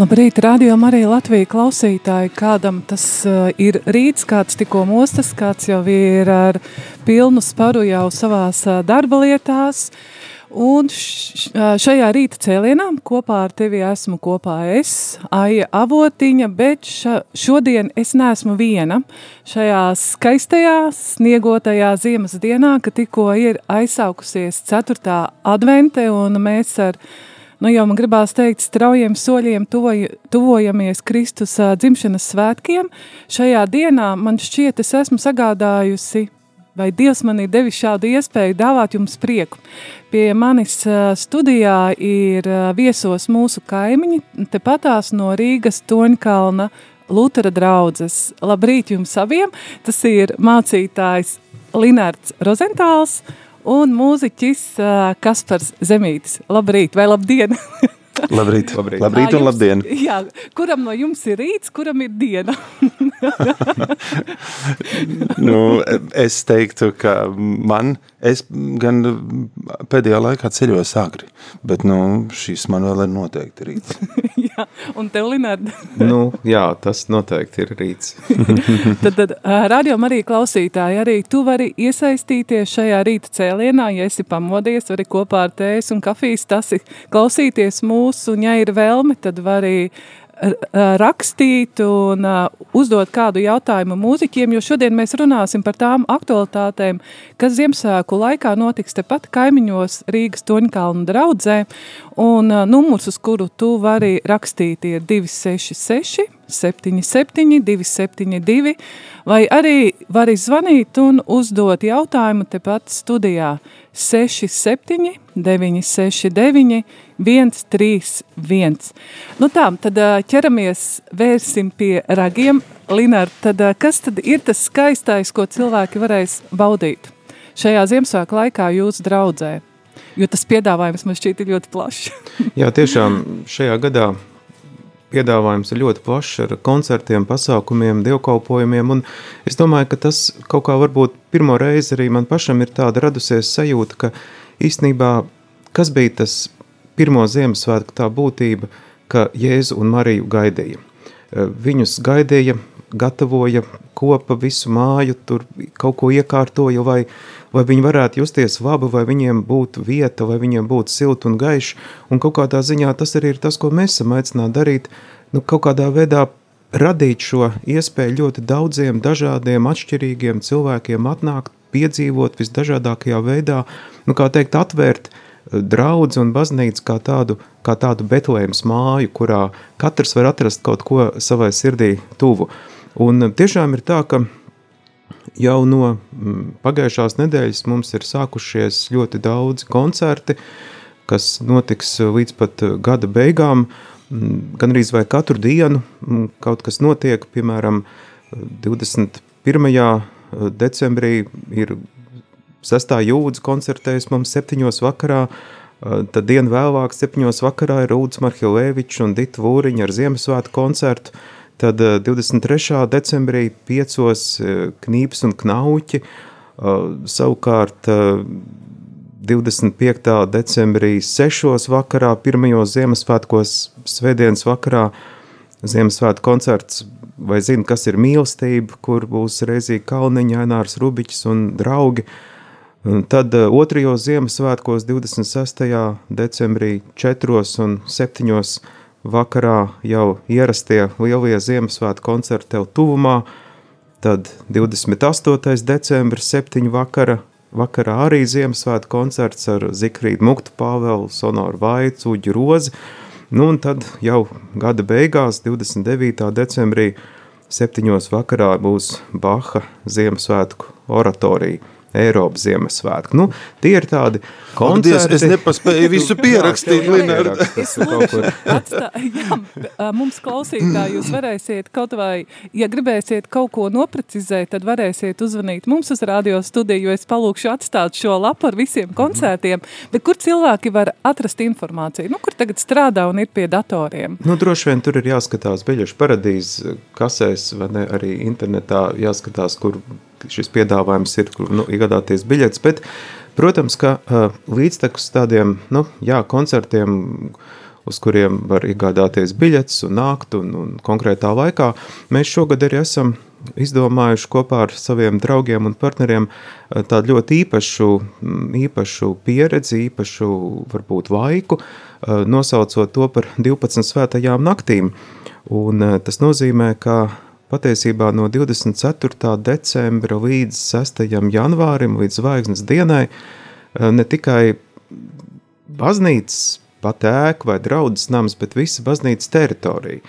Labrīt, radio Marija Latvija klausītāji. Kādam tas uh, ir rīts, kāds tikko mostas, kāds jau ir ar pilnu sparu jau savās uh, darba lietās. Un uh, šajā rīta cēlienā kopā ar tevi esmu kopā es, Aija Avotiņa, bet ša, šodien es neesmu viena. Šajā skaistajā, sniegotajā ziemas dienā, ka tikko ir aizsaukusies 4. advente un mēs ar Nu, jau man gribās teikt, straujiem soļiem tuvoja, tuvojamies Kristus dzimšanas svētkiem. Šajā dienā man šķiet, es esmu sagādājusi, vai Dievs man ir devis šādu iespēju dāvāt jums prieku. Pie manis studijā ir viesos mūsu kaimiņi, tepatās no Rīgas Toņkalna Lutera draudzes. Labrīt jums abiem! Tas ir mācītājs Linārds Rozentāls un mūziķis uh, Kaspars Zemītis. Labrīt vai labdien! Labrīt, labrīt. labrīt un labdien! Jā, kuram no jums ir rīts, kuram ir diena? nu, es teiktu, ka man, es gan pēdējā laikā ceļoju agri, bet nu, šīs man vēl ir noteikti rīts. jā, un tev, Linārd? nu, jā, tas noteikti ir rīts. tad, tad radio arī klausītāji, arī tu vari iesaistīties šajā rīta cēlienā, ja esi pamodies, vari kopā ar tēs un kafijas tasi klausīties mūsu, un ja ir vēlme, tad vari rakstīt un uh, uzdot kādu jautājumu mūziķiem, jo šodien mēs runāsim par tām aktualitātēm, kas Ziemassvētku laikā notiks tepat kaimiņos Rīgas Toņkalnu draudzē, un uh, numurs, uz kuru tu vari rakstīt, ir 266 77 272, vai arī vari zvanīt un uzdot jautājumu tepat studijā 67 969 131. Nu tā, tad ķeramies, vērsim pie ragiem. Linār, tad kas tad ir tas skaistais, ko cilvēki varēs baudīt šajā Ziemassvētku laikā jūsu draudzē? Jo tas piedāvājums man šķiet ļoti plašs. Jā, tiešām šajā gadā piedāvājums ir ļoti plašs ar koncertiem, pasākumiem, dievkalpojumiem, es domāju, ka tas kaut kā varbūt pirmo reizi arī man pašam ir tāda radusies sajūta, ka īstenībā kas bija tas pirmo Ziemassvētku tā būtība, ka Jēzu un Mariju gaidīja. Viņus gaidīja, gatavoja, kopa visu māju, tur kaut ko iekārtoja, vai, vai viņi varētu justies labi, vai viņiem būtu vieta, vai viņiem būtu silti un gaiši. Un kaut kādā ziņā tas arī ir tas, ko mēs esam aicināti darīt, nu, kaut kādā veidā radīt šo iespēju ļoti daudziem, dažādiem, atšķirīgiem cilvēkiem atnākt, piedzīvot visdažādākajā veidā, nu, kā teikt, atvērt eh, draudz un baznīcu kā tādu, kā tādu Betlēmas māju, kurā katrs var atrast kaut ko savai sirdī tuvu. Un tiešām ir tā, ka jau no mm, pagājušās nedēļas mums ir sākušies ļoti daudz koncerti, kas notiks līdz pat gada beigām. Mm, Gan arī vai katru dienu mm, kaut kas notiek, piemēram, 21. decembrī ir 6. jūdzi koncertējas mums 7. vakarā, tad dienu vēlāk 7. vakarā ir Rūdz Marhilēvičs un Dita Vūriņa ar Ziemassvētku koncertu, Tad 23. Eh, decembrī piecos eh, knīps un knauķi, eh, savukārt 25. decembrī sešos vakarā, pirmajos Ziemassvētkos, svētdienas vakarā, Ziemassvētku koncerts vai zina, kas ir mīlestība, kur būs reizīgi Kalniņa, Ainārs Rubiķis un draugi. Un tad otrajos Ziemassvētkos 26. decembrī 4 un 7 vakarā jau ierastie lielie Ziemassvētku koncerti tev tuvumā, tad 28. decembris, 7. vakara, vakarā arī Ziemassvētku koncerts ar Zikrīdu Muktu Pāvelu, Sonoru Vaicu, Uģi Rozi, Nu, un tad jau gada beigās, 29. decembrī, septiņos vakarā būs Baha Ziemassvētku oratorija. Eiropas Ziemassvētku. Nu, tie ir tādi koncerti. Paldies, es nepaspēju visu pierakstīt, Lināra. Es lūkšu, atstā, jā, mums klausītāji, jūs varēsiet kaut vai, ja gribēsiet kaut ko noprecizēt, tad varēsiet uzvanīt mums uz radio studiju, jo es palūkšu atstāt šo lapu ar visiem koncertiem, bet kur cilvēki var atrast informāciju? Nu, kur tagad strādā un ir pie datoriem? Nu, droši vien tur ir jāskatās biļešu paradīzes kasēs, vai ne, arī internetā jāskatās, kur šis piedāvājums ir, kur nu, iegādāties biļetes, bet, protams, ka līdztekus tādiem, nu, jā, koncertiem, uz kuriem var iegādāties biļetes un nākt un, un konkrētā laikā, mēs šogad arī esam izdomājuši kopā ar saviem draugiem un partneriem tādu ļoti īpašu, īpašu pieredzi, īpašu varbūt laiku, nosaucot to par 12 svētajām naktīm. Un tas nozīmē, ka patiesībā no 24. decembra līdz 6. janvārim, līdz zvaigznes dienai, eh, ne tikai baznīcas pat ēka vai draudzes nams, bet visa baznīcas teritorija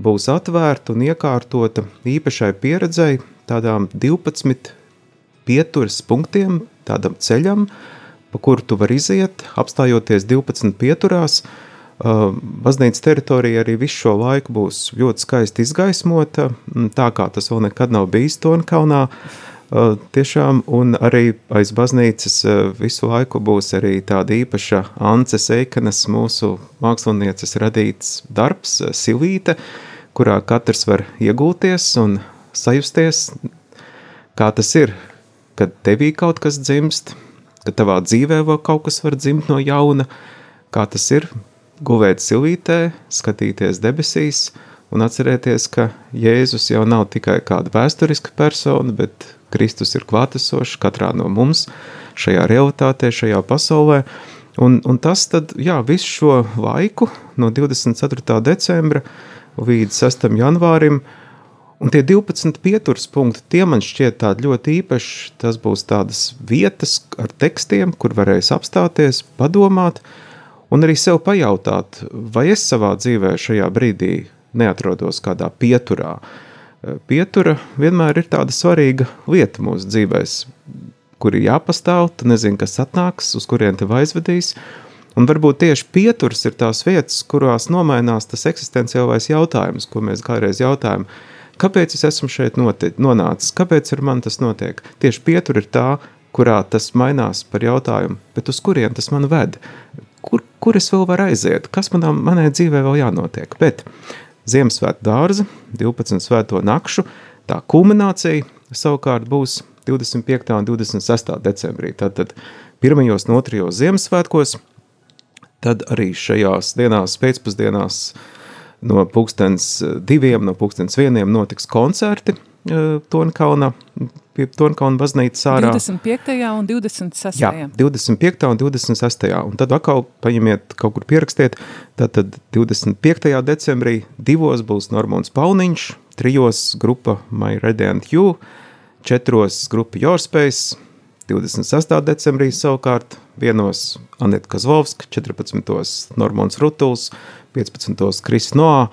būs atvērta un iekārtota īpašai pieredzei, tādām 12 pieturas punktiem, tādam ceļam, pa kuru tu vari iziet, apstājoties 12 pieturās, uh, Baznīcas teritorija arī visu šo laiku būs ļoti skaisti izgaismota, tā kā tas vēl nekad nav bijis Tonkaunā. Tiešām, un arī aiz baznīcas visu laiku būs arī tāda īpaša Ances Eikanas, mūsu mākslinieces radīts darbs, silīte, kurā katrs var iegulties un sajusties, kā tas ir, kad tevī kaut kas dzimst, ka tavā dzīvē vēl kaut kas var dzimt no jauna, kā tas ir guvēt silītē, skatīties debesīs un atcerēties, ka Jēzus jau nav tikai kāda vēsturiska persona, bet Kristus ir klātesošs katrā no mums šajā realitātē, šajā pasaulē. Un, un tas tad, jā, visu šo laiku no 24. decembra līdz 6. janvārim, un tie 12 pieturas punkti, tie man šķiet tādi ļoti īpaši, tas būs tādas vietas ar tekstiem, kur varēs apstāties, padomāt, uh, un arī sev pajautāt, vai es savā dzīvē šajā brīdī neatrodos kādā pieturā. Pietura vienmēr ir tāda svarīga lieta mūsu dzīvēs, kur ir jāpastāv, tu nezini, kas atnāks, uz kurien tev aizvedīs, un varbūt tieši pieturas ir tās vietas, kurās nomainās tas eksistenciālais jautājums, ko mēs kādreiz jautājam, kāpēc es esmu šeit nonācis, kāpēc ar mani tas notiek. Tieši pietura ir tā, kurā tas mainās par jautājumu, bet uz kurien tas man ved, kur, kur es vēl varu aiziet, kas manā, manai dzīvē vēl jānotiek. Bet Ziemassvētku dārza, 12 svēto nakšu, tā kulminācija savukārt būs 25. un 26. decembrī. Tātad pirmajos un otrajos Ziemassvētkos, tad arī šajās dienās pēcpusdienās no pulkstens diviem, no pulkstens vieniem notiks koncerti uh, Tonkauna pie Tonkauna baznīcas ārā. 25. un 26. Jā, 25. un 26. Un tad atkal paņemiet kaut kur pierakstiet, tad, tad 25. decembrī divos būs Normons Pauniņš, trijos grupa My Radiant You, četros grupa Your Space, 26. decembrī savukārt vienos Aneta Kazlovska, 14. Normons Rutuls, 15. Kris Noā,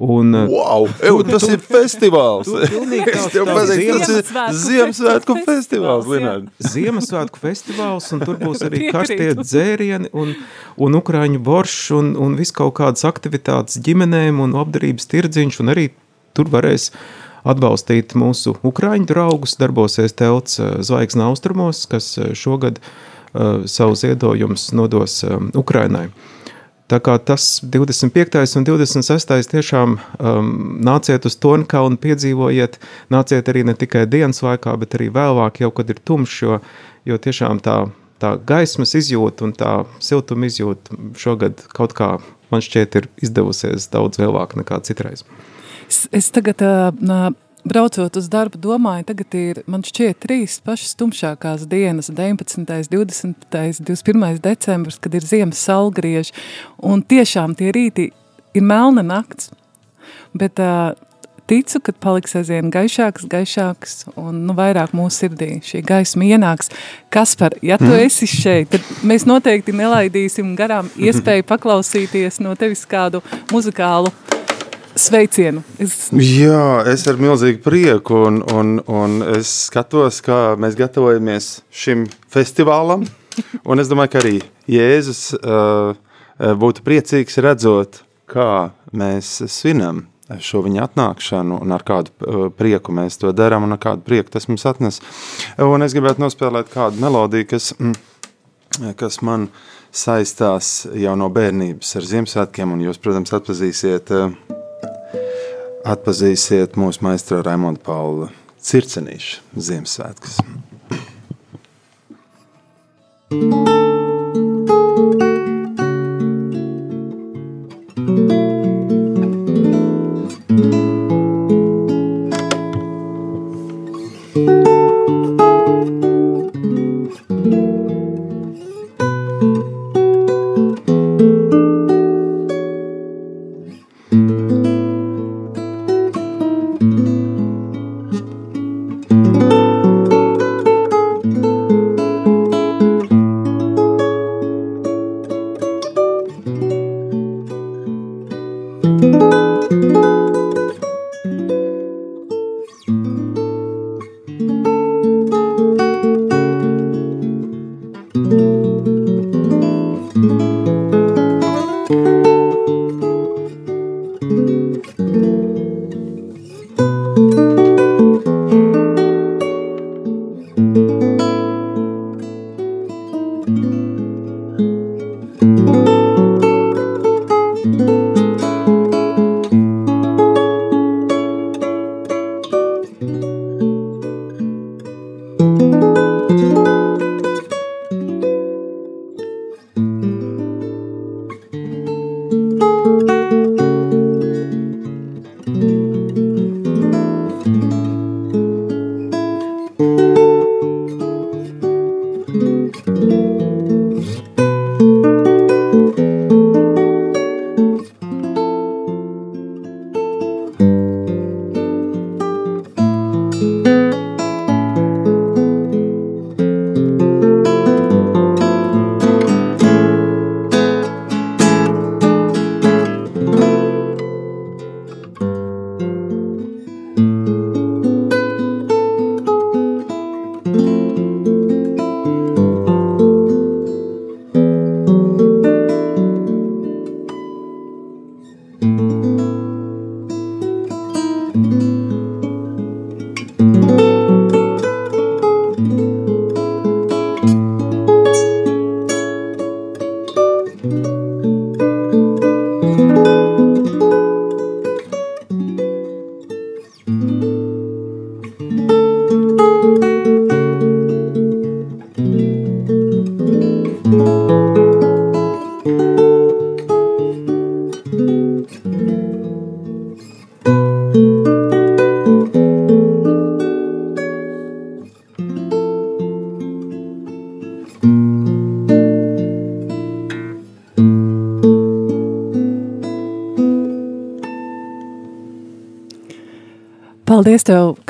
Un, uh, wow, ev, tas ir festivāls. Es tev pateiktu, tas ir Ziemassvētku festivāls, Linārd. Ziemassvētku festivāls, un tur būs arī karstie dzērieni, un, un ukraiņu boršs, un, un viss kaut kādas aktivitātes ģimenēm, un apdarības tirdziņš, un arī tur varēs atbalstīt mūsu ukraiņu draugus, darbosies telts uh, Zvaigzna austrumos, kas uh, šogad uh, savu ziedojumus nodos um, Ukrainai. Tā kā tas 25. un 26. tiešām um, nāciet uz Tonkaunu, piedzīvojiet, nāciet arī ne tikai dienas laikā, bet arī vēlāk, jau kad ir tumšs, jo, jo tiešām tā, tā gaismas izjūta un tā siltuma izjūta šogad kaut kā man šķiet ir izdevusies daudz vēlāk nekā citreiz. Es, es tagad uh, braucot uz darbu, domāju, tagad ir, man šķiet, trīs pašas tumšākās dienas, 19., 20., 21. decembris, kad ir ziemas salgrieži, un tiešām tie rīti ir melna nakts, bet uh, ticu, ka paliks aizvien gaišāks, gaišāks un nu, vairāk mūsu sirdī šī gaisma ienāks. Kaspar, ja tu mm. esi šeit, tad mēs noteikti nelaidīsim garām iespēju paklausīties no tevis kādu muzikālu sveicienu. Es... Jā, es ar milzīgu prieku un, un, un es skatos, kā mēs gatavojamies šim festivālam. Un es domāju, ka arī Jēzus uh, būtu priecīgs redzot, kā mēs svinam šo viņa atnākšanu un ar kādu prieku mēs to darām un ar kādu prieku tas mums atnes. Un es gribētu nospēlēt kādu melodiju, kas, mm, kas man saistās jau no bērnības ar Ziemassvētkiem, un jūs, protams, atpazīsiet, uh, atpazīsiet mūsu maistra Raimonda Paula Circenīša Ziemassvētkus. Thank you.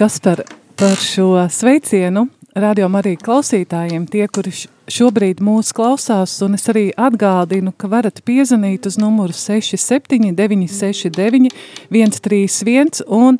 Tev, Kaspar, par šo sveicienu. Radio Marija klausītājiem, tie, kuri šobrīd mūs klausās, un es arī atgādinu, ka varat piezvanīt uz numuru 67 969 131 un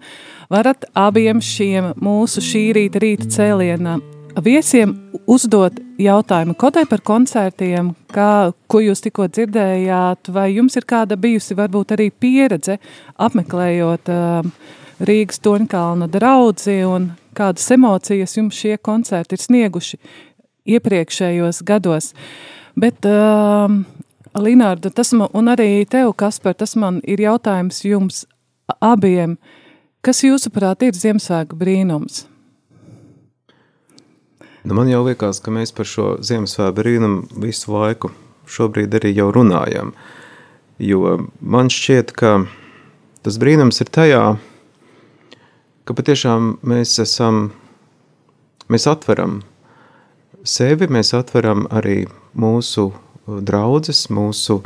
varat abiem šiem mūsu šī rīta rīta cēliena viesiem uzdot jautājumu kodai par koncertiem, kā, ko jūs tikko dzirdējāt, vai jums ir kāda bijusi varbūt arī pieredze apmeklējot uh, Rīgas Toņkalna draudzi un kādas emocijas jums šie koncerti ir snieguši iepriekšējos gados. Bet, uh, Linārda, tas man, un arī tev, Kasper, tas man ir jautājums jums abiem. Kas jūsuprāt ir Ziemassvētku brīnums? Nu, man jau liekas, ka mēs par šo Ziemassvētku brīnumu visu laiku šobrīd arī jau runājam. Jo man šķiet, ka tas brīnums ir tajā, ka patiešām mēs esam, mēs atveram sevi, mēs atveram arī mūsu draudzes, mūsu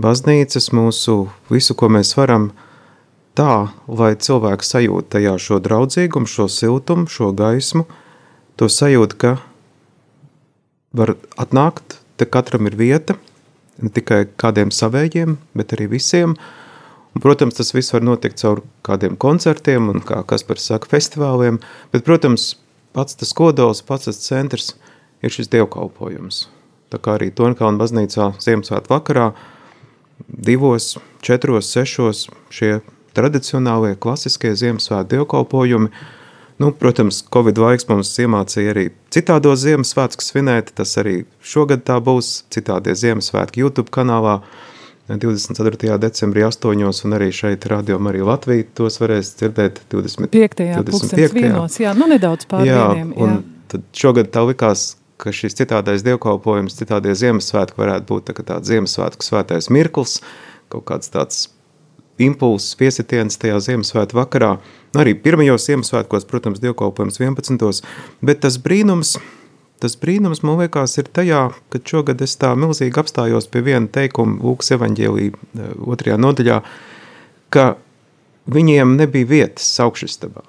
baznīcas, mūsu visu, ko mēs varam tā, lai cilvēks sajūta tajā šo draudzīgumu, šo siltumu, šo gaismu, to sajūta, ka var atnākt, te katram ir vieta, ne tikai kādiem savējiem, bet arī visiem. Un, protams, tas viss var notikt caur kādiem koncertiem un, kā Kaspars saka, festivāliem, bet, protams, pats tas kodols, pats tas centrs ir šis dievkalpojums. Tā kā arī Tonkalna baznīcā Ziemassvētku vakarā divos, četros, sešos šie tradicionālie, klasiskie Ziemassvētku dievkalpojumi – Nu, protams, Covid laiks mums iemācīja arī citādos Ziemassvētkus svinēt. Tas arī šogad tā būs. Citādi Ziemassvētku YouTube kanālā 24. decembrī 8. un arī šeit radio arī Latvija tos varēs dzirdēt 25. 25. vienos, jā, nu nedaudz pār jā, vieniem. Jā. Un tad šogad tā likās, ka šis citādais dievkalpojums, citādie Ziemassvētki varētu būt tā tāds Ziemassvētku svētais mirklis, kaut kāds tāds impulss, piesitiens tajā Ziemassvētku vakarā. Arī pirmajos Ziemassvētkos, protams, dievkalpojums 11. Bet tas brīnums, tas brīnums man liekas ir tajā, ka šogad es tā milzīgi apstājos pie viena teikuma Lūkas evaņģēlī eh, otrajā nodaļā, ka viņiem nebija vietas augšistabā.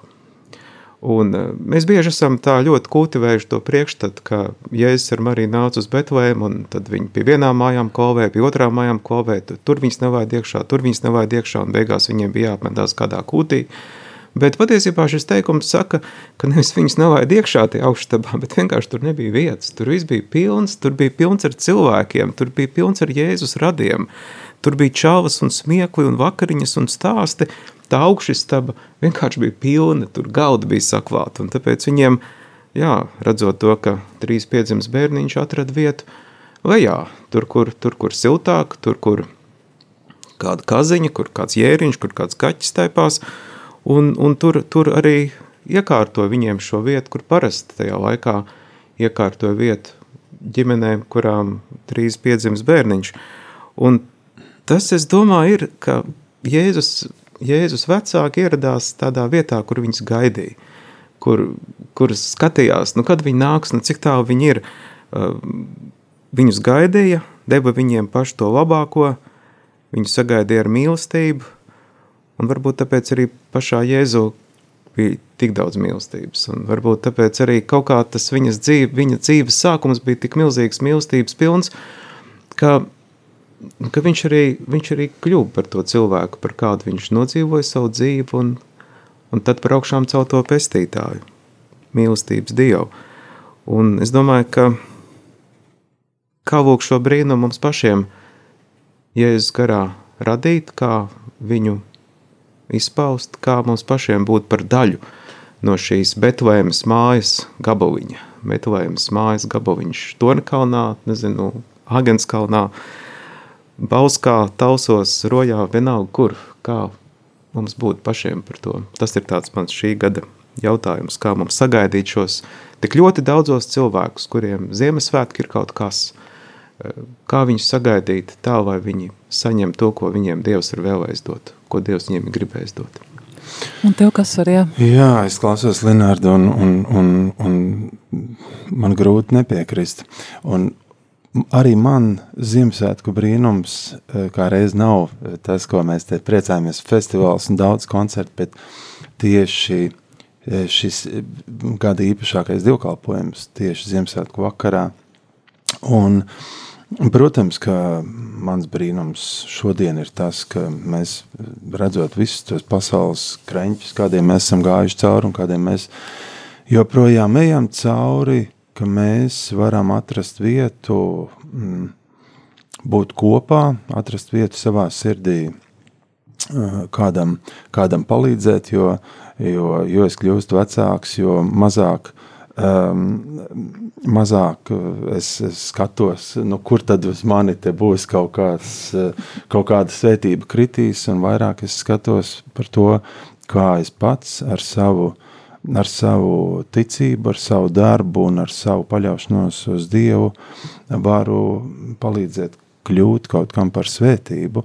Un eh, mēs bieži esam tā ļoti kultivējuši to priekšstatu, ka Jēzus ar Mariju nāca uz Betlēmu, un tad viņi pie vienām mājām kolvē, pie otrām mājām kolvē, tur viņas nevajag iekšā, tur viņas nevajag iekšā, un beigās viņiem bija jāapmetās kādā kūtī. Bet patiesībā šis teikums saka, ka nevis viņas nevajag iekšā tajā augšstabā, bet vienkārši tur nebija vietas. Tur viss bija pilns, tur bija pilns ar cilvēkiem, tur bija pilns ar Jēzus radiem. Tur bija čāvas un smiekli un vakariņas un stāsti, tā augšistaba vienkārši bija pilna, tur galda bija saklāta, un tāpēc viņiem, jā, redzot to, ka trīs piedzims bērniņš atrada vietu lejā, tur, kur, tur, kur siltāk, tur, kur kāda kaziņa, kur kāds jēriņš, kur kāds kaķis taipās, un, un tur, tur arī iekārto viņiem šo vietu, kur parasti tajā laikā iekārto vietu ģimenēm, kurām trīs piedzims bērniņš. Un tas, es domāju, ir, ka Jēzus Jēzus vecāki ieradās tādā vietā, kur viņus gaidīja, kur, kur skatījās, nu, kad viņi nāks, nu, cik tālu viņi ir. Viņus gaidīja, deva viņiem pašu to labāko, viņu sagaidīja ar mīlestību, un varbūt tāpēc arī pašā Jēzu bija tik daudz mīlestības, un varbūt tāpēc arī kaut kā tas viņas dzīve, viņa dzīves sākums bija tik milzīgs mīlestības pilns, ka ka viņš arī, viņš arī kļuva par to cilvēku, par kādu viņš nodzīvoja savu dzīvi, un, un tad par augšām caur to pestītāju, mīlestības dievu. Un es domāju, ka kā lūk šo brīnumu mums pašiem Jēzus garā radīt, kā viņu izpaust, kā mums pašiem būt par daļu no šīs Betlēmas mājas gabaliņa. Betlēmas mājas gabaliņš Tornkalnā, nezinu, Agenskalnā, Bauskā, tausos, rojā, vienalga kur, kā mums būt pašiem par to. Tas ir tāds mans šī gada jautājums, kā mums sagaidīt šos tik ļoti daudzos cilvēkus, kuriem Ziemassvētki ir kaut kas, kā viņus sagaidīt tā, lai viņi saņem to, ko viņiem Dievs ir vēlējis dot, ko Dievs viņiem ir gribējis dot. Un tev kas var, jā? Jā, es klausos Linārdu un, un, un, un man grūti nepiekrist. Un, arī man Ziemassvētku brīnums, eh, kā reiz nav eh, tas, ko mēs te priecājamies, festivāls un daudz koncertu, bet tieši eh, šis gada īpašākais divkalpojums tieši Ziemassvētku vakarā. Un, protams, ka mans brīnums šodien ir tas, ka mēs redzot visus tos pasaules kreņķus, kādiem mēs esam gājuši cauri un kādiem mēs joprojām ejam cauri, ka mēs varam atrast vietu, mm, būt kopā, atrast vietu savā sirdī, kādam, kādam palīdzēt, jo, jo, jo es kļūstu vecāks, jo mazāk, um, mazāk es, es skatos, nu, kur tad uz mani būs kaut, kāds, kaut kāda svētība kritīs, un vairāk es skatos par to, kā es pats ar savu ar savu ticību, ar savu darbu un ar savu paļaušanos uz Dievu varu palīdzēt kļūt kaut kam par svētību.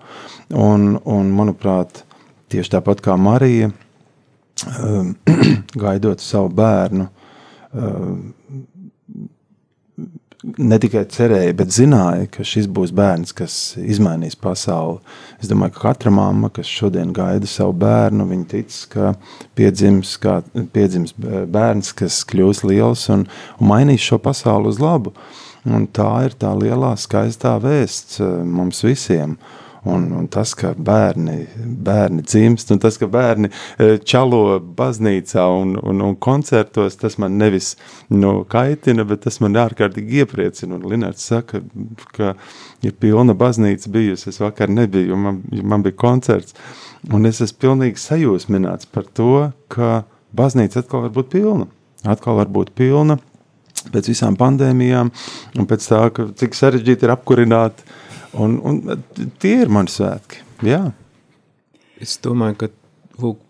Un, un manuprāt, tieši tāpat kā Marija, um, gaidot savu bērnu, ne tikai cerēja, bet zināja, ka šis būs bērns, kas izmainīs pasauli. Es domāju, ka katra mamma, kas šodien gaida savu bērnu, viņa tic, ka piedzims, kā, piedzims bērns, kas kļūs liels un, un mainīs šo pasauli uz labu. Un tā ir tā lielā skaistā vēsts eh, mums visiem. Un, un tas, ka bērni, bērni dzimst, un tas, ka bērni e, čalo baznīcā un, un, un koncertos, tas man nevis nu, kaitina, bet tas man ārkārtīgi iepriecina. Un Linārds saka, ka ir pilna baznīca bijusi, es vakar nebiju, man, man bija koncerts, un es esmu pilnīgi sajūsmināts par to, ka baznīca atkal var būt pilna. Atkal var būt pilna pēc visām pandēmijām, un pēc tā, ka cik sarežģīti ir apkurināt uh, Un, un tie ir mani svētki. Jā. Es domāju, ka lūk,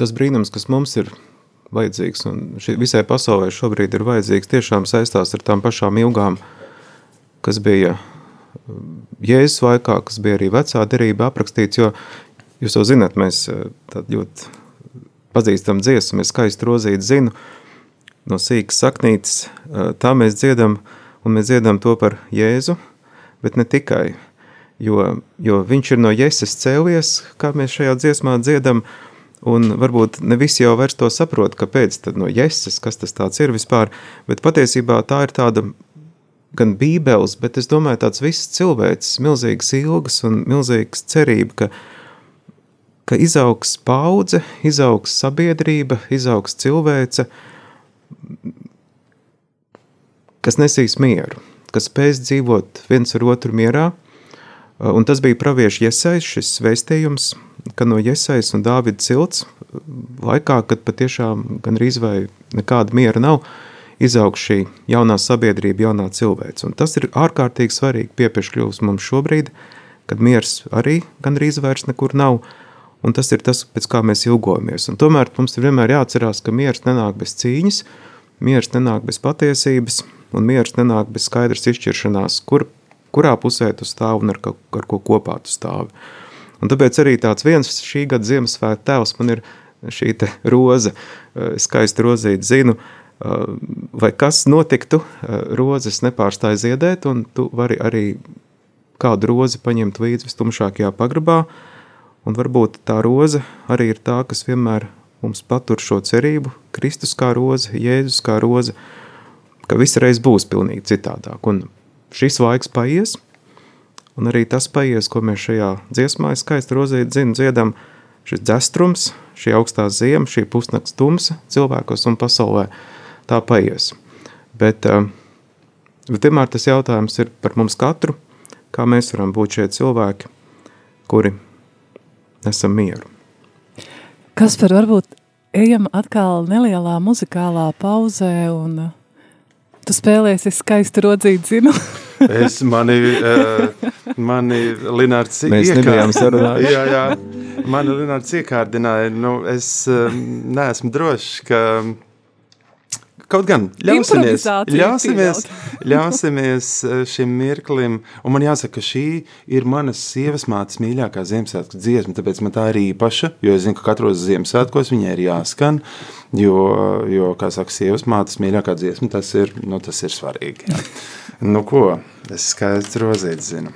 tas brīnums, kas mums ir vajadzīgs, un šī, visai pasaulē šobrīd ir vajadzīgs, tiešām saistās ar tām pašām ilgām, kas bija um, Jēzus laikā, kas bija arī vecā derība aprakstīts, jo jūs to zināt, mēs uh, ļoti pazīstam dziesmu, mēs skaisti rozīt zinu, no sīkas saknītes, uh, tā mēs dziedam, un mēs dziedam to par Jēzu, bet ne tikai. Jo, jo viņš ir no Jēzus cēlies, kā mēs šajā dziesmā dziedam, un varbūt ne visi jau vairs to saprot, kāpēc tad no Jēzus, kas tas tāds ir vispār, bet patiesībā tā ir tāda gan bībeles, bet es domāju tāds viss cilvēks, milzīgas ilgas un milzīgas cerība, ka, ka izaugs paudze, izaugs sabiedrība, izaugs cilvēce, kas nesīs mieru kas spēs dzīvot viens ar otru mierā. Uh, un tas bija praviešu iesais, šis vēstījums, ka no iesais un Dāvida cilts uh, laikā, kad patiešām gan rīz vai nekāda miera nav, izaug šī jaunā sabiedrība, jaunā cilvēks. Un tas ir ārkārtīgi svarīgi piepieškļūst mums šobrīd, kad miers arī gan rīz vairs nekur nav, un tas ir tas, pēc kā mēs ilgojamies. Un tomēr mums ir vienmēr jāatcerās, ka miers nenāk bez cīņas, miers nenāk bez patiesības, un miers nenāk bez skaidras izšķiršanās, kur, kurā pusē tu stāvi un ar, ka, ar ko kopā tu stāvi. Un tāpēc arī tāds viens šī gada Ziemassvētku tēvs man ir šī te roza, eh, skaisti rozīt zinu, eh, vai kas notiktu, eh, rozes nepārstāja ziedēt, un tu vari arī kādu rozi paņemt līdzi vistumšākajā pagrabā, un varbūt tā roze arī ir tā, kas vienmēr mums patur šo cerību, Kristus kā roze, Jēzus kā roze, uh, ka viss reiz būs pilnīgi citādāk. Un šis laiks paies, un arī tas paies, ko mēs šajā dziesmā skaisti rozīt zinu, dziedam, šis dzestrums, šī augstā ziema, šī pusnakts tumsa cilvēkos un pasaulē, tā paies. Bet, eh, bet vienmēr tas jautājums ir par mums katru, kā mēs varam būt šie cilvēki, kuri nesam mieru. Kas par varbūt ejam atkal nelielā muzikālā pauzē un Tu spēlēsi skaistu rodzītu zinu. es mani, uh, mani Linārds Mēs nebijām sarunājuši. jā, jā. Mani Linārds iekārdināja. Nu, es uh, neesmu drošs, ka Kaut gan ļausimies, ļausimies, ļausimies eh, šim mirklim. Un man jāsaka, ka šī ir manas sievas mātes mīļākā Ziemassvētku dziesma. Tāpēc man tā ir īpaša, jo es zinu, ka katros Ziemassvētkos viņai ir jāskan. Jo, jo kā saka, sievas mātes mīļākā dziesma, tas ir, nu, tas ir svarīgi. Jā. Nu, ko? Es skaistu rozīt zinu.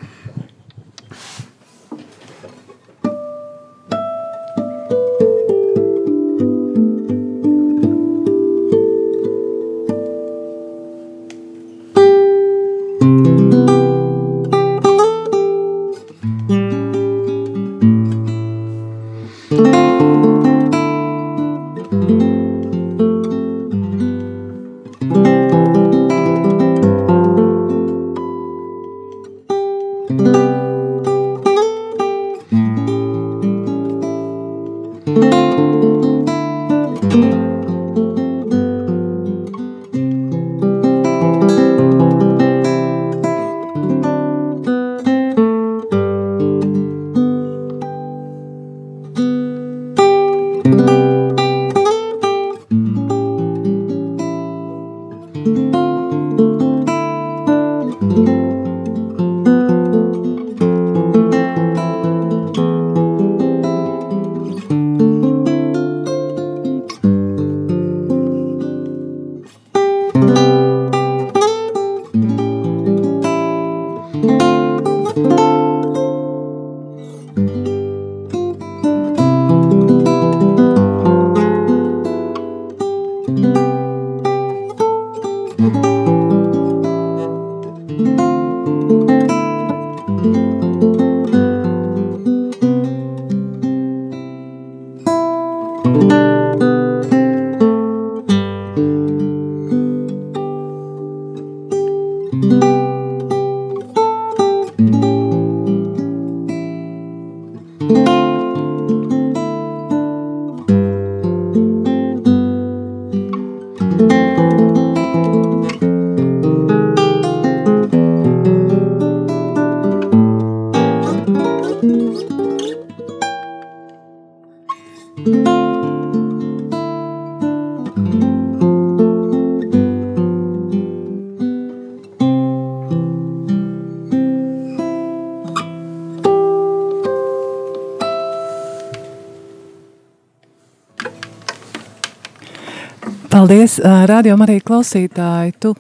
Paldies, radio arī klausītāji. Tu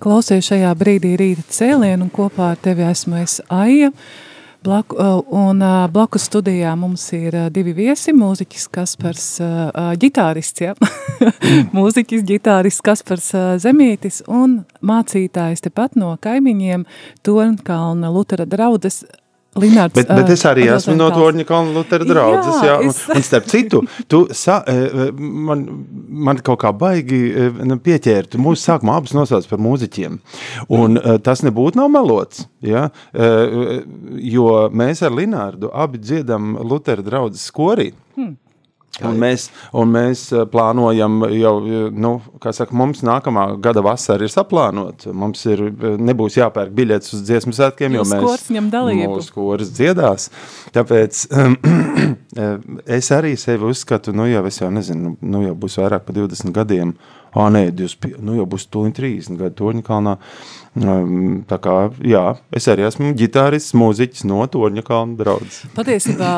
klausies šajā brīdī rīta cēlienu un kopā ar tevi esmu es Aija. Blaku, un blakus studijā mums ir divi viesi, mūziķis Kaspars, ģitārists, ja? mūziķis, ģitārists Kaspars Zemītis un mācītājs tepat no kaimiņiem Tornkalna Lutera draudzes Linārds, bet, bet es arī esmu no Torņa Kalna Lutera draudzes, jā, un, un starp citu, tu sa, man, man kaut kā baigi pieķērt, mūsu sākumā abas nosauc par mūziķiem, un tas nebūtu nav melots, jā, jo mēs ar Linārdu abi dziedam Lutera draudzes skorī. Hmm. Un mēs, un mēs eh, plānojam jau, nu, kā saka, mums nākamā gada vasara ir saplānota. Mums ir, eh, nebūs jāpērk biļetes uz dziesmu svētkiem, jo mēs. Mūsu koris dziedās. Tāpēc es arī sevi uzskatu, nu jau es jau nezinu, nu jau būs vairāk pa 20 gadiem. Ā, nē, 25, nu jau būs tūlīt 30 gadu Torņakalnā. Um, tā kā, jā, es arī esmu ģitārists, mūziķis no Torņakalna draudzes. Patiesībā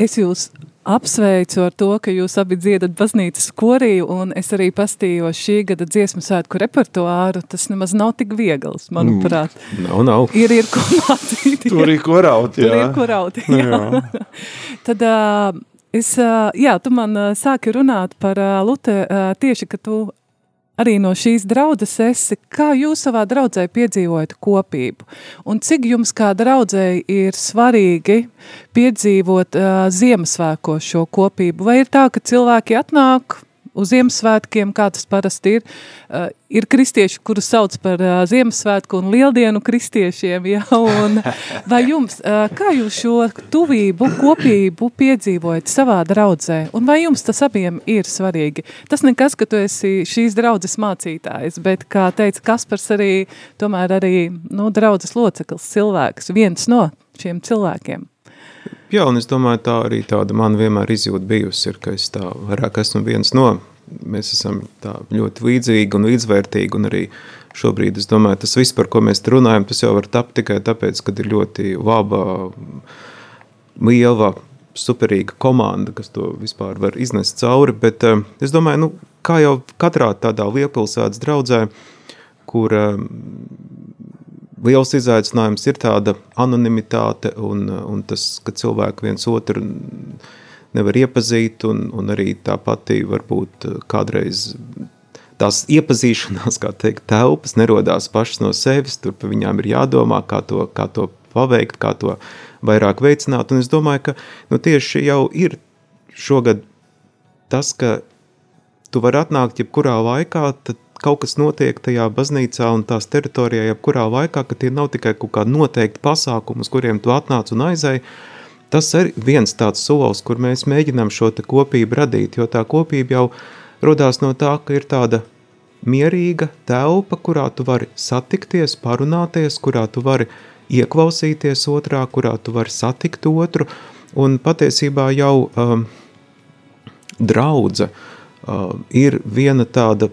es jūs apsveicu ar to, ka jūs abi dziedat baznīcas korī, un es arī pastījos šī gada dziesmu svētku repertuāru. Tas nemaz nav tik viegls, manuprāt. Mm, nav, nav. Ir, ir ko mācīt. Tur ir ko raut, jā. Tur ir ko raut, jā. jā. Tad, uh, es, jā, tu man sāki runāt par Lute, tieši, ka tu arī no šīs draudzes esi, kā jūs savā draudzē piedzīvojat kopību? Un cik jums kā draudzēji ir svarīgi piedzīvot uh, Ziemassvētko šo kopību? Vai ir tā, ka cilvēki atnāk uz Ziemassvētkiem, kā tas parasti ir. Uh, ir kristieši, kurus sauc par uh, Ziemassvētku un Lieldienu kristiešiem. Ja? Un, vai jums, uh, kā jūs šo tuvību, kopību piedzīvojat savā draudzē? Un vai jums tas abiem ir svarīgi? Tas nekas, ka tu esi šīs draudzes mācītājs, bet, kā teica Kaspars, arī tomēr arī nu, draudzes loceklis, cilvēks, viens no šiem cilvēkiem. Jā, un es domāju, tā arī tāda man vienmēr izjūta bijusi, ir, ka es tā vairāk esmu viens no. Mēs esam tā ļoti līdzīgi un līdzvērtīgi, un arī šobrīd, es domāju, tas viss, par ko mēs runājam, tas jau var tapt tikai tāpēc, ka ir ļoti laba, liela, superīga komanda, kas to vispār var iznest cauri, bet uh, es domāju, nu, kā jau katrā tādā lielpilsētas draudzē, kur uh, liels izaicinājums ir tāda anonimitāte un, un tas, ka cilvēki viens otru nevar iepazīt un, un arī tā pati varbūt kādreiz tās iepazīšanās, kā teikt, telpas nerodās pašas no sevis, tur pa viņām ir jādomā, kā to, kā to paveikt, kā to vairāk veicināt, un es domāju, ka nu, tieši jau ir šogad tas, ka tu vari atnākt jebkurā laikā, tad kaut kas notiek tajā baznīcā un tās teritorijā, jebkurā laikā, ka tie nav tikai kaut kādi noteikti pasākumi, uz kuriem tu atnāc un aizēji, tas ir viens tāds solis, kur mēs mēģinām šo kopību radīt, jo tā kopība jau rodās no tā, ka ir tāda mierīga telpa, kurā tu vari satikties, parunāties, kurā tu vari ieklausīties otrā, kurā tu vari satikt otru, un patiesībā jau um, draudze uh, ir viena tāda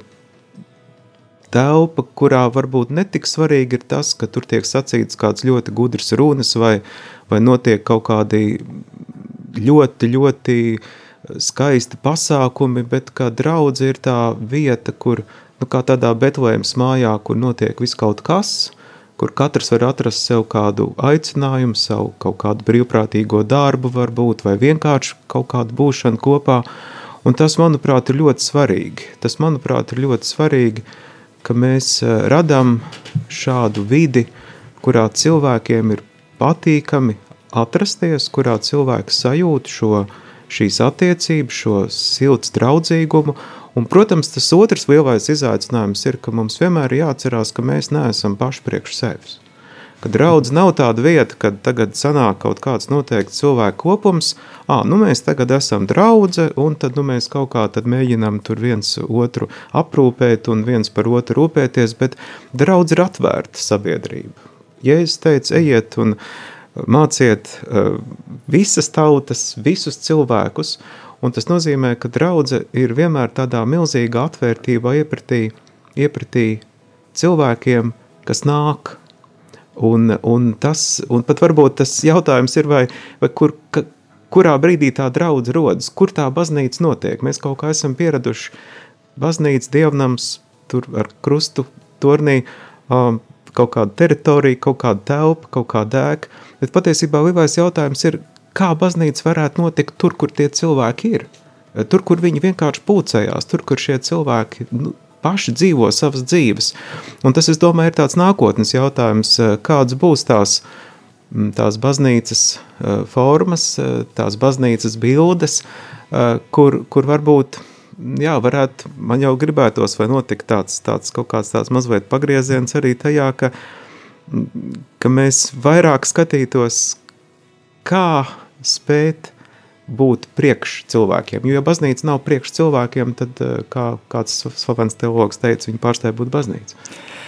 telpa, kurā varbūt netik svarīgi ir tas, ka tur tiek sacīts kāds ļoti gudrs runas vai, vai notiek kaut kādi ļoti, ļoti skaisti pasākumi, bet kā draudze ir tā vieta, kur, nu kā tādā Betlēmas mājā, kur notiek viss kaut kas, kur katrs var atrast sev kādu aicinājumu, savu kaut kādu brīvprātīgo darbu varbūt, vai vienkārši kaut kādu būšanu kopā, un tas, manuprāt, ir ļoti svarīgi. Tas, manuprāt, ir ļoti svarīgi, ka mēs eh, radām šādu vidi, kurā cilvēkiem ir patīkami atrasties, kurā cilvēks sajūt šo, šīs attiecības, šo silts draudzīgumu. Un, protams, tas otrs lielais izaicinājums ir, ka mums vienmēr ir jāatcerās, ka mēs neesam paši priekš sevis. Ka draudz nav tāda vieta, kad tagad sanāk kaut kāds noteikts cilvēku kopums, ā, nu mēs tagad esam draudze, un tad nu mēs kaut kā tad mēģinām tur viens otru aprūpēt un viens par otru rūpēties, bet draudz ir atvērta sabiedrība. Ja es teicu, ejiet un māciet visas tautas, visus cilvēkus, Un tas nozīmē, ka draudze ir vienmēr tādā milzīgā atvērtībā iepratī, iepratī cilvēkiem, kas nāk. Un, un, tas, un pat varbūt tas jautājums ir, vai, vai kur, ka, kurā brīdī tā draudz rodas, kur tā baznīca notiek. Mēs kaut kā esam pieraduši baznīca, dievnams, tur ar krustu tornī, um, kaut kādu teritoriju, kaut kādu telpu, kaut kādu ēku, bet patiesībā lielais jautājums ir, kā baznīca varētu notikt tur, kur tie cilvēki ir. Tur, kur viņi vienkārši pūcējās, tur, kur šie cilvēki nu, paši dzīvo savas dzīves. Un tas, es domāju, ir tāds nākotnes jautājums, kāds būs tās, tās baznīcas formas, tās baznīcas bildes, kur, kur varbūt jā, varētu, man jau gribētos, vai notika tāds, tāds kaut kāds tāds mazliet pagrieziens arī tajā, ka, ka mēs vairāk skatītos, kā spēt būt priekš cilvēkiem. Jo, ja baznīca nav priekš cilvēkiem, tad, kā kāds slavens teologs teica, viņi pārstāja būt baznīca.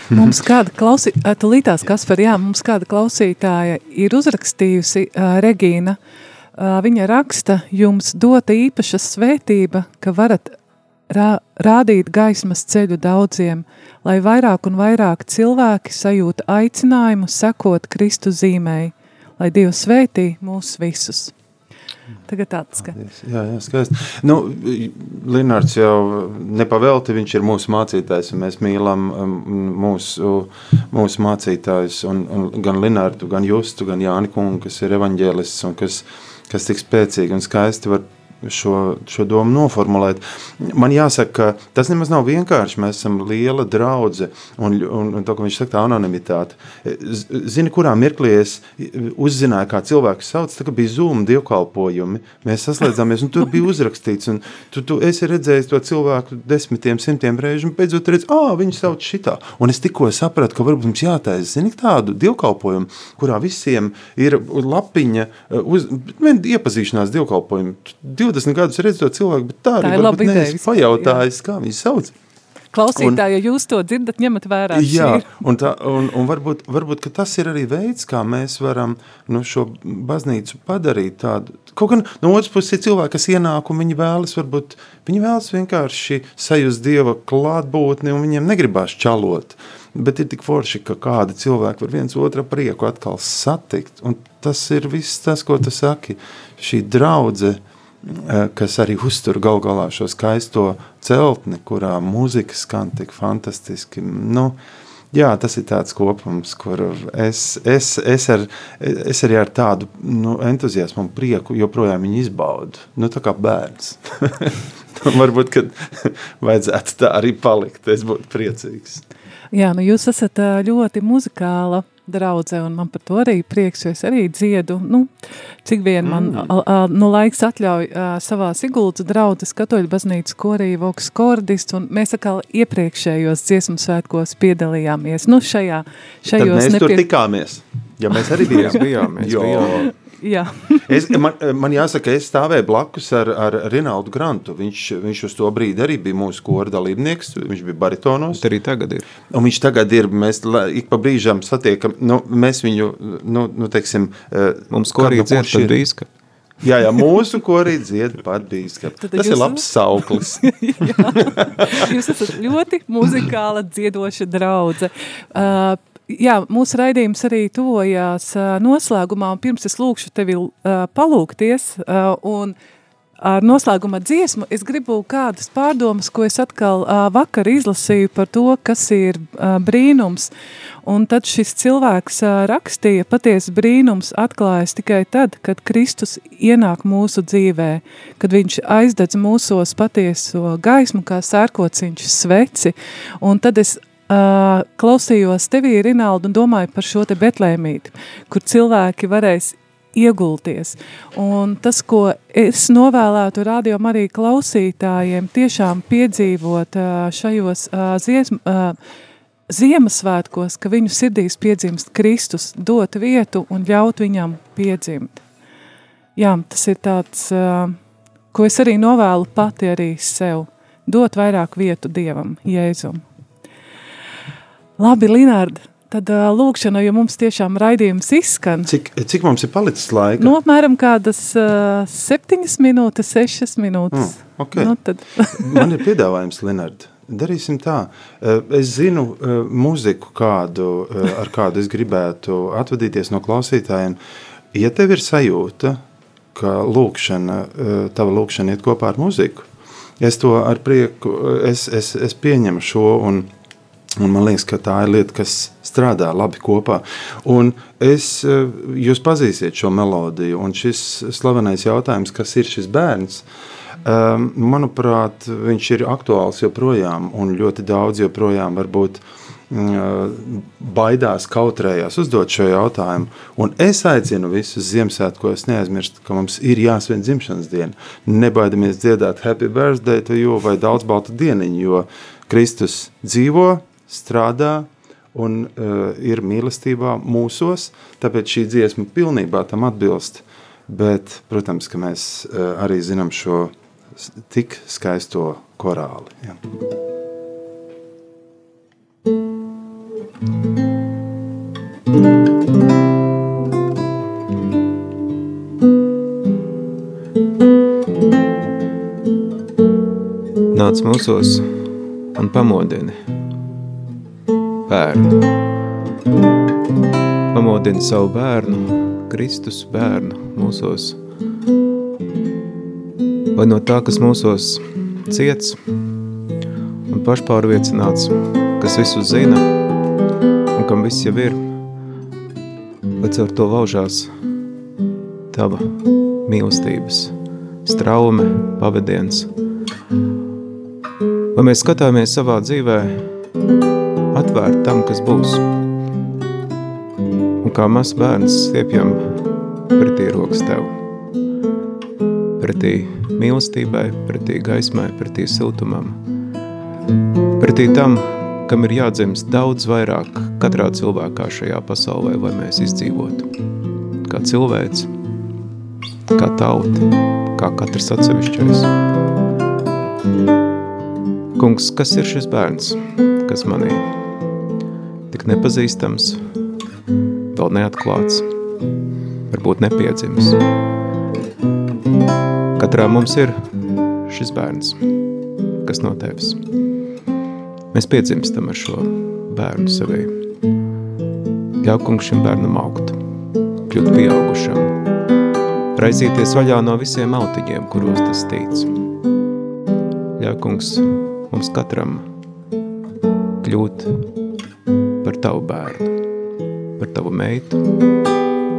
Mums kāda klausītāja, tulītās, Kasper, jā, mums kāda klausītāja ir uzrakstījusi uh, Regīna, uh, viņa raksta, jums dota īpaša svētība, ka varat rā, rādīt gaismas ceļu daudziem, lai vairāk un vairāk cilvēki sajūta aicinājumu sekot Kristu zīmēji, lai Dievs svētī mūs visus. Tagad tāds, ka... Jā, jā, skaisti. Nu, Linārds jau nepavelti, viņš ir mūsu mācītājs, un mēs mīlam um, mūsu, mūsu mācītājus, un, un gan Linārdu, gan Justu, gan Jāni Kungu, kas ir evaņģēlists, un kas, kas tik spēcīgi un skaisti var šo, šo domu noformulēt. Man jāsaka, ka tas nemaz nav vienkārši. Mēs esam liela draudzene, un, un, un to, ko viņš saka, tā anonimitāte. Zini, kurā mirklī es uzzināju, kā cilvēku sauc, tā bija Zoom dievkalpojumi. Mēs saslēdzāmies, un tur bija uzrakstīts, un tu, tu esi redzējis to cilvēku desmitiem, simtiem reižu, un beidzot redz, ah, viņi sauc šitā. Un es tikko sapratu, ka varbūt mums jātaisa, zini, tādu dievkalpojumu, kurā visiem ir lapiņa, uz, iepazīšanās dievkalpojumu 20 gadus redzu to cilvēku, bet tā, Tā arī ideja neesmu pajautājis, kā viņi sauc. Klausītāji, ja jūs to dzirdat, ņemat vērā. Jā, un, tā, un, un varbūt, varbūt tas ir arī veids, kā mēs varam nu, šo baznīcu padarīt tādu. Kaut gan no otras puses ir cilvēki, kas ienāk un viņi vēlas, varbūt viņi vēlas vienkārši sajust Dieva klātbūtni un viņiem negribās čalot. Bet ir tik forši, ka kādi cilvēki var viens otru prieku atkal satikt. Un tas ir viss tas, ko tu saki. Šī draudzene kas arī uztur gal galā šo skaisto celtni, kurā mūzika skan tik fantastiski. Nu, jā, tas ir tāds kopums, kur es, es, es, ar, es arī ar tādu nu, entuziasmu un prieku joprojām viņu izbaudu. Nu, tā kā bērns. Varbūt, ka vajadzētu tā arī palikt. Es būtu priecīgs. Jā, nu jūs esat ā, ļoti muzikāla draudze, un man par to arī prieks, jo es arī dziedu, nu, cik vien man mm. a, a, nu, laiks atļauj a, savā Siguldas draudzes katoļu baznīcas korī voks kordists, un mēs atkal iepriekšējos dziesmu svētkos piedalījāmies, nu, šajā, Tad šajos mēs tur nepie- tikāmies. Ja mēs arī bijām. Mēs bijām, mēs Jo. bijām. Jā. Es, man, man jāsaka, es stāvēju blakus ar, ar Rinaldu Grantu. Viņš, viņš uz to brīdi arī bija mūsu kora dalībnieks. Viņš bija baritonos. Tas arī tagad ir. Un viņš tagad ir, mēs ik pa brīžam satiekam, nu, mēs viņu, nu, nu teiksim, eh, Mums ko arī kādu dzied ir- bīska. Jā, jā, mūsu korī dzied pat bīskap. Tad Tas jūs- ir labs sauklis. Jūs esat ļoti muzikāla, dziedoša draudze. Uh, jā, mūsu raidījums arī tuvojās noslēgumā, un pirms es lūkšu tevi palūkties, un ar noslēguma dziesmu es gribu kādas pārdomas, ko es atkal vakar izlasīju par to, kas ir brīnums. Un tad šis cilvēks rakstīja, patiesi brīnums atklājas tikai tad, kad Kristus ienāk mūsu dzīvē, kad viņš aizdedz mūsos patieso gaismu, kā sērkociņš sveci. Un tad es uh, klausījos tevī, Rinaldu, un domāju par šo te betlēmīti, kur cilvēki varēs iegulties. Un tas, ko es novēlētu rādījumam arī klausītājiem, tiešām piedzīvot šajos ā, Ziemassvētkos, ka viņu sirdīs piedzimst Kristus, dot vietu un ļaut viņam piedzimt. Jā, tas ir tāds, ko es arī novēlu pati arī sev, dot vairāk vietu Dievam, Jēzum. Labi, Linārd, tad uh, lūkšana, jo mums tiešām raidījums izskan. Cik, cik mums ir palicis laika? Nu, apmēram kādas uh, septiņas minūtes, sešas minūtes. Mm, okay. nu, tad... Man ir piedāvājums, Linard. Darīsim tā. Es zinu muziku, kādu, ar kādu es gribētu atvadīties no klausītājiem. Ja tev ir sajūta, ka lūkšana, tava lūkšana iet kopā ar muziku, es to ar prieku, es, es, es pieņemu šo un Un man liekas, ka tā ir lieta, kas strādā labi kopā. Un es, eh, jūs pazīsiet šo melodiju, un šis slavenais jautājums, kas ir šis bērns, ehm, manuprāt, viņš ir aktuāls joprojām, un ļoti daudz joprojām varbūt mm, baidās, kautrējās uzdot šo jautājumu. Un es aicinu visus Ziemassvētkos neaizmirst, ka mums ir jāsvin dzimšanas diena. Nebaidamies dziedāt Happy Birthday to you vai daudz baltu dieniņu, jo Kristus dzīvo, strādā un uh, ir mīlestībā mūsos, tāpēc šī dziesma pilnībā tam atbilst. Bet, protams, ka mēs uh, arī zinām šo tik skaisto korāli. Ja. Nāc mūsos un pamodini bērnu. Pamodini savu bērnu, Kristus bērnu mūsos. Vai no tā, kas mūsos ciets un pašpārliecināts, kas visu zina un kam viss jau ir, lai caur to laužās tava mīlestības, straume, pavadiens. Vai mēs skatāmies savā dzīvē atvērt tam, kas būs. Un kā mazs bērns stiepjam pretī rokas tev. Pretī mīlestībai, pretī gaismai, pretī siltumam. Pretī tam, kam ir jādzimst daudz vairāk katrā cilvēkā šajā pasaulē, lai mēs izdzīvotu. Kā cilvēks, kā tauta, kā katrs atsevišķais. Kungs, kas ir šis bērns, kas manī tik nepazīstams, vēl neatklāts, varbūt nepiedzimis. Katrā mums ir šis bērns, kas no tevis. Mēs piedzimstam ar šo bērnu sevī. Ļauj kungs šim bērnam augt, kļūt pieaugušam, raizīties vaļā no visiem autiņiem, kuros tas tīc. Ļauj kungs mums katram kļūt par tavu bērnu, par tavu meitu,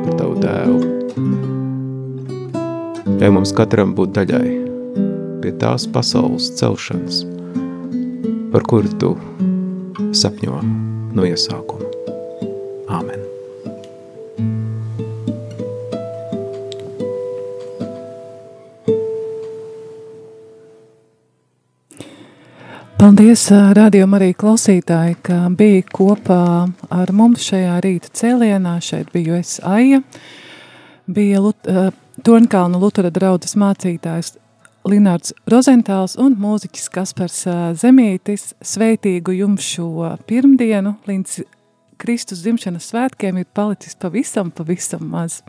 par tavu dēlu. Ļauj mums katram būt daļai pie tās pasaules celšanas, par kuru tu sapņo no iesākuma. Āmen. Paldies, rādījumam, arī klausītāji, ka bija kopā ar mums šajā rīta cēlienā. Šeit biju es Aija, bija Lut uh, Tornkalnu Lutura draudzes mācītājs Linārds Rozentāls un mūziķis Kaspars Zemītis. Sveitīgu jums šo pirmdienu līdz Kristus dzimšanas svētkiem ir palicis pavisam, pavisam maz.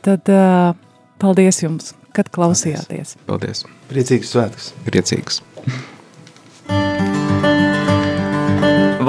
Tad uh, paldies jums, kad klausījāties. Paldies. Priecīgs svētkus. Priecīgs.